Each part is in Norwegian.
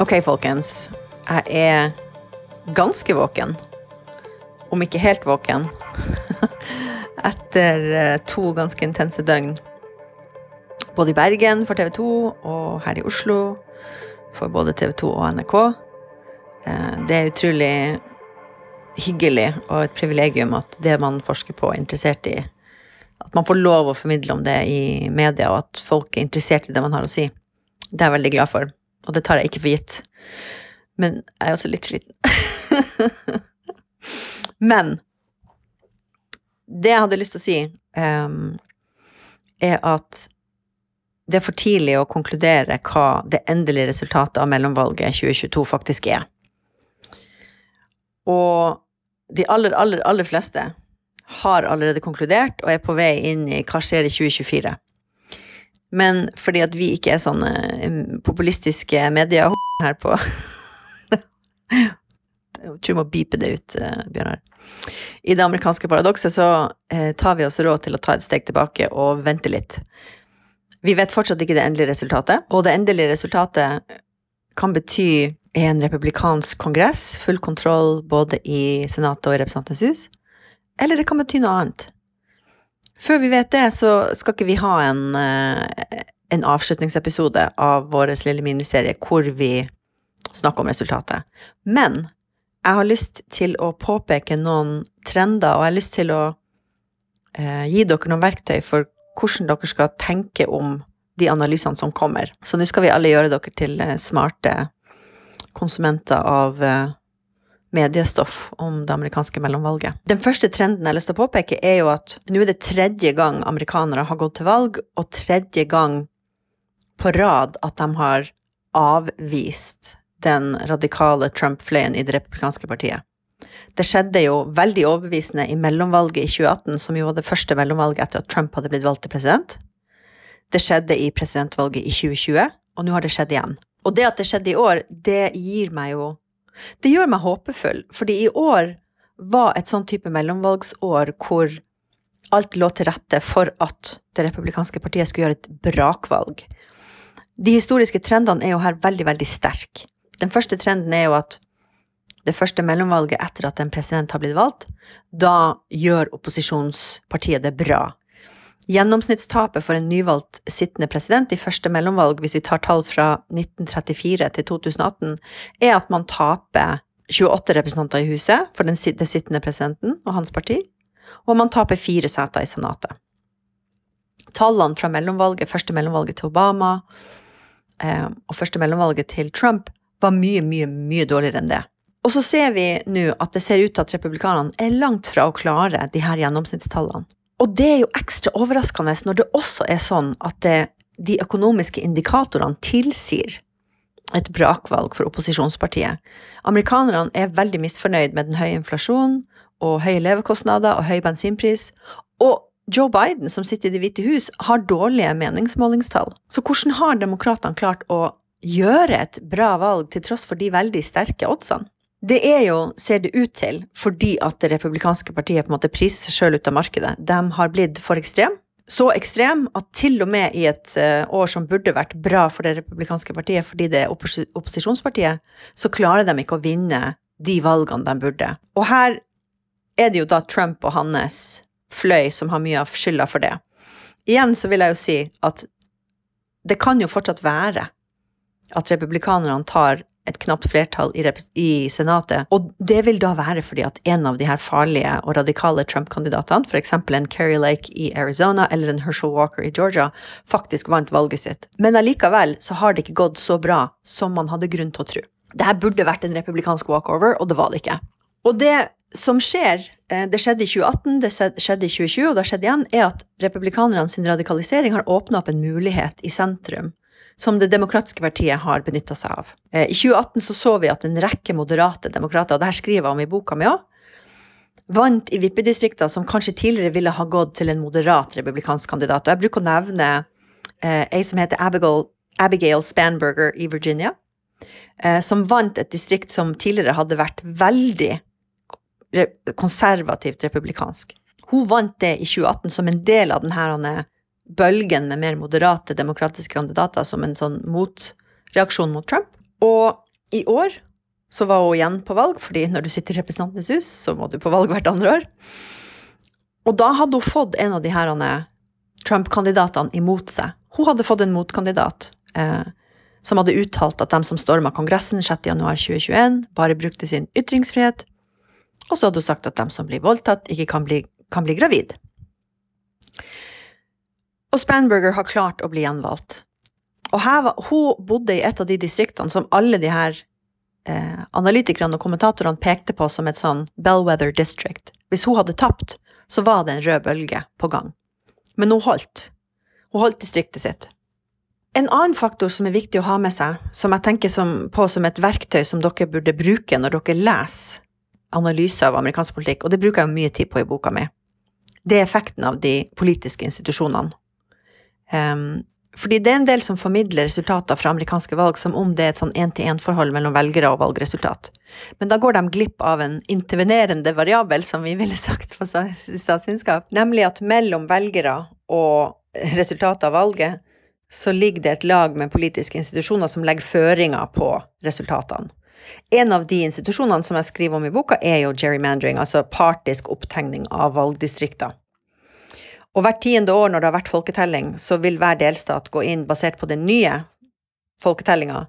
OK, folkens. Jeg er ganske våken. Om ikke helt våken. Etter eh, to ganske intense døgn. Både i Bergen for TV 2 og her i Oslo for både TV 2 og NRK. Eh, Det er utrolig hyggelig og et privilegium at det man forsker på, er interessert i At man får lov å formidle om det i media, og at folk er interessert i det man har å si. Det er jeg veldig glad for, og det tar jeg ikke for gitt. Men jeg er også litt sliten. Men det jeg hadde lyst til å si, um, er at det er for tidlig å konkludere hva det endelige resultatet av mellomvalget 2022 faktisk er. Og de aller, aller, aller fleste har allerede konkludert og er på vei inn i hva skjer i 2024. Men fordi at vi ikke er sånne populistiske medier her på Jeg tror jeg må beepe det ut, eh, Bjørnar. I det amerikanske paradokset så eh, tar vi oss råd til å ta et steg tilbake og vente litt. Vi vet fortsatt ikke det endelige resultatet, og det endelige resultatet kan bety en republikansk kongress, full kontroll både i Senatet og i Representantenes hus, eller det kan bety noe annet. Før vi vet det, så skal ikke vi ha en, eh, en avslutningsepisode av vår lille miniserie hvor vi snakker om resultatet. Men jeg har lyst til å påpeke noen trender, og jeg har lyst til å eh, gi dere noen verktøy for hvordan dere skal tenke om de analysene som kommer. Så nå skal vi alle gjøre dere til eh, smarte konsumenter av eh, mediestoff om det amerikanske mellomvalget. Den første trenden jeg har lyst til å påpeke, er jo at nå er det tredje gang amerikanere har gått til valg, og tredje gang på rad at de har avvist den radikale Trump-fløyen i det republikanske partiet. Det skjedde jo veldig overbevisende i mellomvalget i 2018, som jo var det første mellomvalget etter at Trump hadde blitt valgt til president. Det skjedde i presidentvalget i 2020, og nå har det skjedd igjen. Og det at det skjedde i år, det gir meg jo Det gjør meg håpefull, fordi i år var et sånn type mellomvalgsår hvor alt lå til rette for at det republikanske partiet skulle gjøre et brakvalg. De historiske trendene er jo her veldig, veldig sterke. Den første trenden er jo at det første mellomvalget etter at en president har blitt valgt, da gjør opposisjonspartiet det bra. Gjennomsnittstapet for en nyvalgt sittende president i første mellomvalg, hvis vi tar tall fra 1934 til 2018, er at man taper 28 representanter i huset for den sittende presidenten og hans parti, og man taper fire seter i Senatet. Tallene fra mellomvalget, første mellomvalget til Obama eh, og første mellomvalget til Trump var mye, mye, mye dårligere enn det. Og så ser vi nå at det ser ut til at republikanerne er langt fra å klare de her gjennomsnittstallene. Og det er jo ekstra overraskende når det også er sånn at det, de økonomiske indikatorene tilsier et brakvalg for opposisjonspartiet. Amerikanerne er veldig misfornøyd med den høye inflasjonen og høye levekostnader og høy bensinpris. Og Joe Biden, som sitter i Det hvite hus, har dårlige meningsmålingstall. Så hvordan har demokratene klart å gjøre et bra valg til tross for de veldig sterke oddsene? Det er jo, ser det ut til, fordi at det republikanske partiet på en måte priser seg sjøl ut av markedet. De har blitt for ekstrem. Så ekstrem at til og med i et eh, år som burde vært bra for det republikanske partiet, fordi det er oppos opposisjonspartiet, så klarer de ikke å vinne de valgene de burde. Og her er det jo da Trump og hans fløy som har mye av skylda for det. Igjen så vil jeg jo si at det kan jo fortsatt være at republikanerne tar et knapt flertall i, i Senatet. Og det vil da være fordi at en av de her farlige og radikale Trump-kandidatene, f.eks. en Kerry Lake i Arizona eller en Herschel Walker i Georgia, faktisk vant valget sitt. Men allikevel så har det ikke gått så bra som man hadde grunn til å tro. Dette burde vært en republikansk walkover, og det var det ikke. Og det som skjer, eh, det skjedde i 2018, det skjedde i 2020, og det har skjedd igjen, er at republikanerne sin radikalisering har åpna opp en mulighet i sentrum som Det demokratiske partiet har benytta seg av. Eh, I 2018 så, så vi at en rekke moderate demokrater, og det her skriver jeg om i boka mi òg, vant i vippedistrikter som kanskje tidligere ville ha gått til en moderat republikansk kandidat. Og jeg bruker å nevne eh, ei som heter Abigail, Abigail Spanberger i Virginia, eh, som vant et distrikt som tidligere hadde vært veldig konservativt republikansk. Hun vant det i 2018 som en del av denne bølgen med mer moderate demokratiske kandidater som en sånn motreaksjon mot Trump. Og i år så var hun igjen på valg, fordi når du sitter i Representantenes hus, så må du på valg hvert andre år. Og da hadde hun fått en av de her Trump-kandidatene imot seg. Hun hadde fått en motkandidat eh, som hadde uttalt at de som storma Kongressen 6.1.2021, bare brukte sin ytringsfrihet. Og så hadde hun sagt at de som blir voldtatt, ikke kan bli, kan bli gravid. Og Spanberger har klart å bli gjenvalgt. Og var, hun bodde i et av de distriktene som alle de her eh, analytikerne og kommentatorene pekte på som et sånn Bellwether district. Hvis hun hadde tapt, så var det en rød bølge på gang. Men hun holdt. Hun holdt distriktet sitt. En annen faktor som er viktig å ha med seg, som jeg tenker som, på som et verktøy som dere burde bruke når dere leser analyser av amerikansk politikk, og det bruker jeg mye tid på i boka mi, det er effekten av de politiske institusjonene. Um, fordi det er en del som formidler resultater fra amerikanske valg som om det er et sånn én-til-én-forhold mellom velgere og valgresultat. Men da går de glipp av en intervenerende variabel, som vi ville sagt på statsvitenskap, nemlig at mellom velgere og resultatet av valget, så ligger det et lag med politiske institusjoner som legger føringer på resultatene. En av de institusjonene som jeg skriver om i boka, er jo gerrymandering, altså partisk opptegning av valgdistrikter. Og hvert tiende år når det har vært folketelling, så vil hver delstat gå inn basert på den nye folketellinga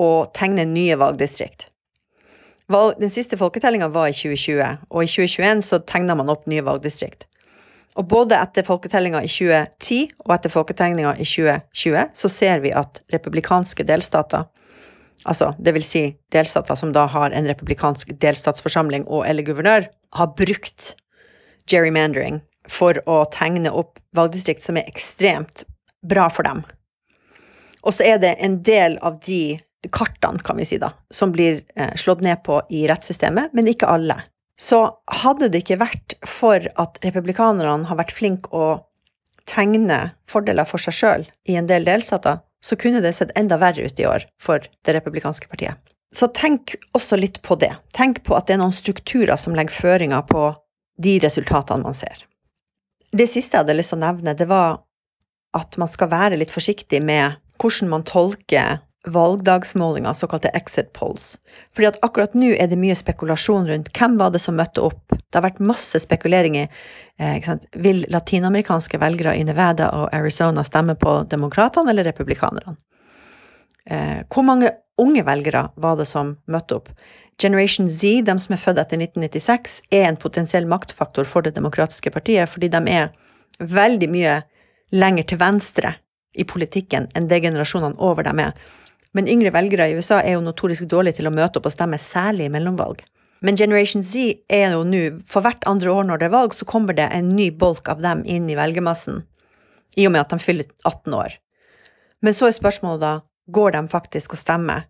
og tegne nye valgdistrikt. Den siste folketellinga var i 2020, og i 2021 så tegna man opp nye valgdistrikt. Og både etter folketellinga i 2010 og etter folketellinga i 2020 så ser vi at republikanske delstater, altså dvs. Si delstater som da har en republikansk delstatsforsamling og eller guvernør, har brukt gerrymandering for å tegne opp valgdistrikt som er ekstremt bra for dem. Og så er det en del av de kartene, kan vi si da, som blir eh, slått ned på i rettssystemet, men ikke alle. Så hadde det ikke vært for at republikanerne har vært flinke å tegne fordeler for seg sjøl i en del delstater, så kunne det sett enda verre ut i år for det republikanske partiet. Så tenk også litt på det. Tenk på at det er noen strukturer som legger føringer på de resultatene man ser. Det siste jeg hadde lyst til å nevne, det var at man skal være litt forsiktig med hvordan man tolker valgdagsmålinger, såkalte exit polls. Fordi at akkurat nå er det mye spekulasjon rundt hvem var det som møtte opp. Det har vært masse spekulering i eh, vil latinamerikanske velgere i Nevada og Arizona stemme på demokratene eller republikanerne. Eh, hvor mange unge velgere var det som møtte opp? Generation Z, de som er født etter 1996, er en potensiell maktfaktor for Det demokratiske partiet, fordi de er veldig mye lenger til venstre i politikken enn det generasjonene over dem er. Men yngre velgere i USA er jo notorisk dårlige til å møte opp og stemme, særlig i mellomvalg. Men Generation Z er jo nå For hvert andre år når det er valg, så kommer det en ny bolk av dem inn i velgermassen. I og med at de fyller 18 år. Men så er spørsmålet da går de faktisk og stemmer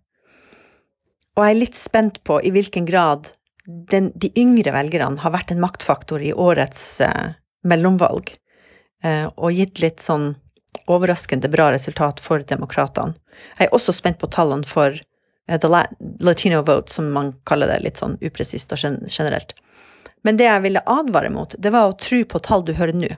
og jeg er litt spent på i hvilken grad den, de yngre velgerne har vært en maktfaktor i årets eh, mellomvalg. Eh, og gitt litt sånn overraskende bra resultat for demokratene. Jeg er også spent på tallene for eh, the latino vote, som man kaller det litt sånn upresist og generelt. Men det jeg ville advare mot, det var å tro på tall du hører nå.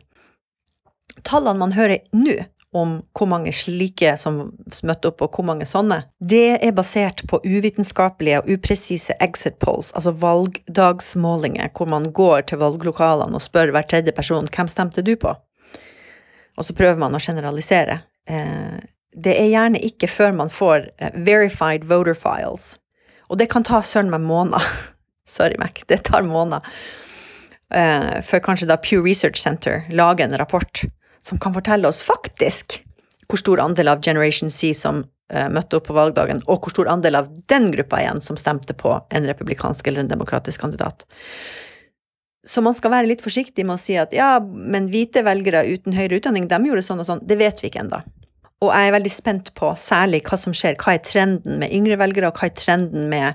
Tallene man hører nå, om hvor mange slike som møtte opp, og hvor mange sånne, det er basert på uvitenskapelige og upresise exit polls, altså valgdagsmålinger, hvor man går til valglokalene og spør hver tredje person hvem stemte du på? Og så prøver man å generalisere. Eh, det er gjerne ikke før man får eh, verified voter files. Og det kan ta søren meg måneder. Sorry, Mac. Det tar måneder. Uh, før kanskje da Pew Research Center lager en rapport som kan fortelle oss faktisk hvor stor andel av Generation C som uh, møtte opp på valgdagen, og hvor stor andel av den gruppa igjen som stemte på en republikansk eller en demokratisk kandidat. Så man skal være litt forsiktig med å si at ja, men hvite velgere uten høyere utdanning, de gjorde sånn og sånn. Det vet vi ikke ennå. Og jeg er veldig spent på særlig hva som skjer. Hva er trenden med yngre velgere, og hva er trenden med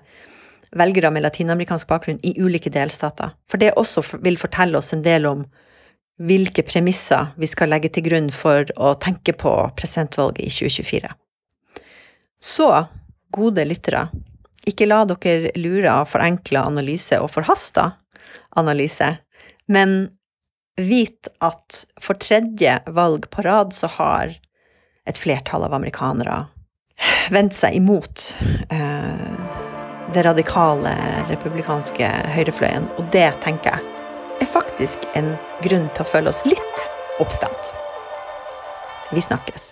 velgere med latinamerikansk bakgrunn i ulike delstater? For det også vil fortelle oss en del om hvilke premisser vi skal legge til grunn for å tenke på presidentvalget i 2024. Så, gode lyttere, ikke la dere lure av forenkla analyse og forhasta analyse, men vit at for tredje valg på rad så har et flertall av amerikanere vendt seg imot eh, det radikale republikanske høyrefløyen. Og det tenker jeg er faktisk en grunn til å føle oss litt oppstemt. Vi snakkes.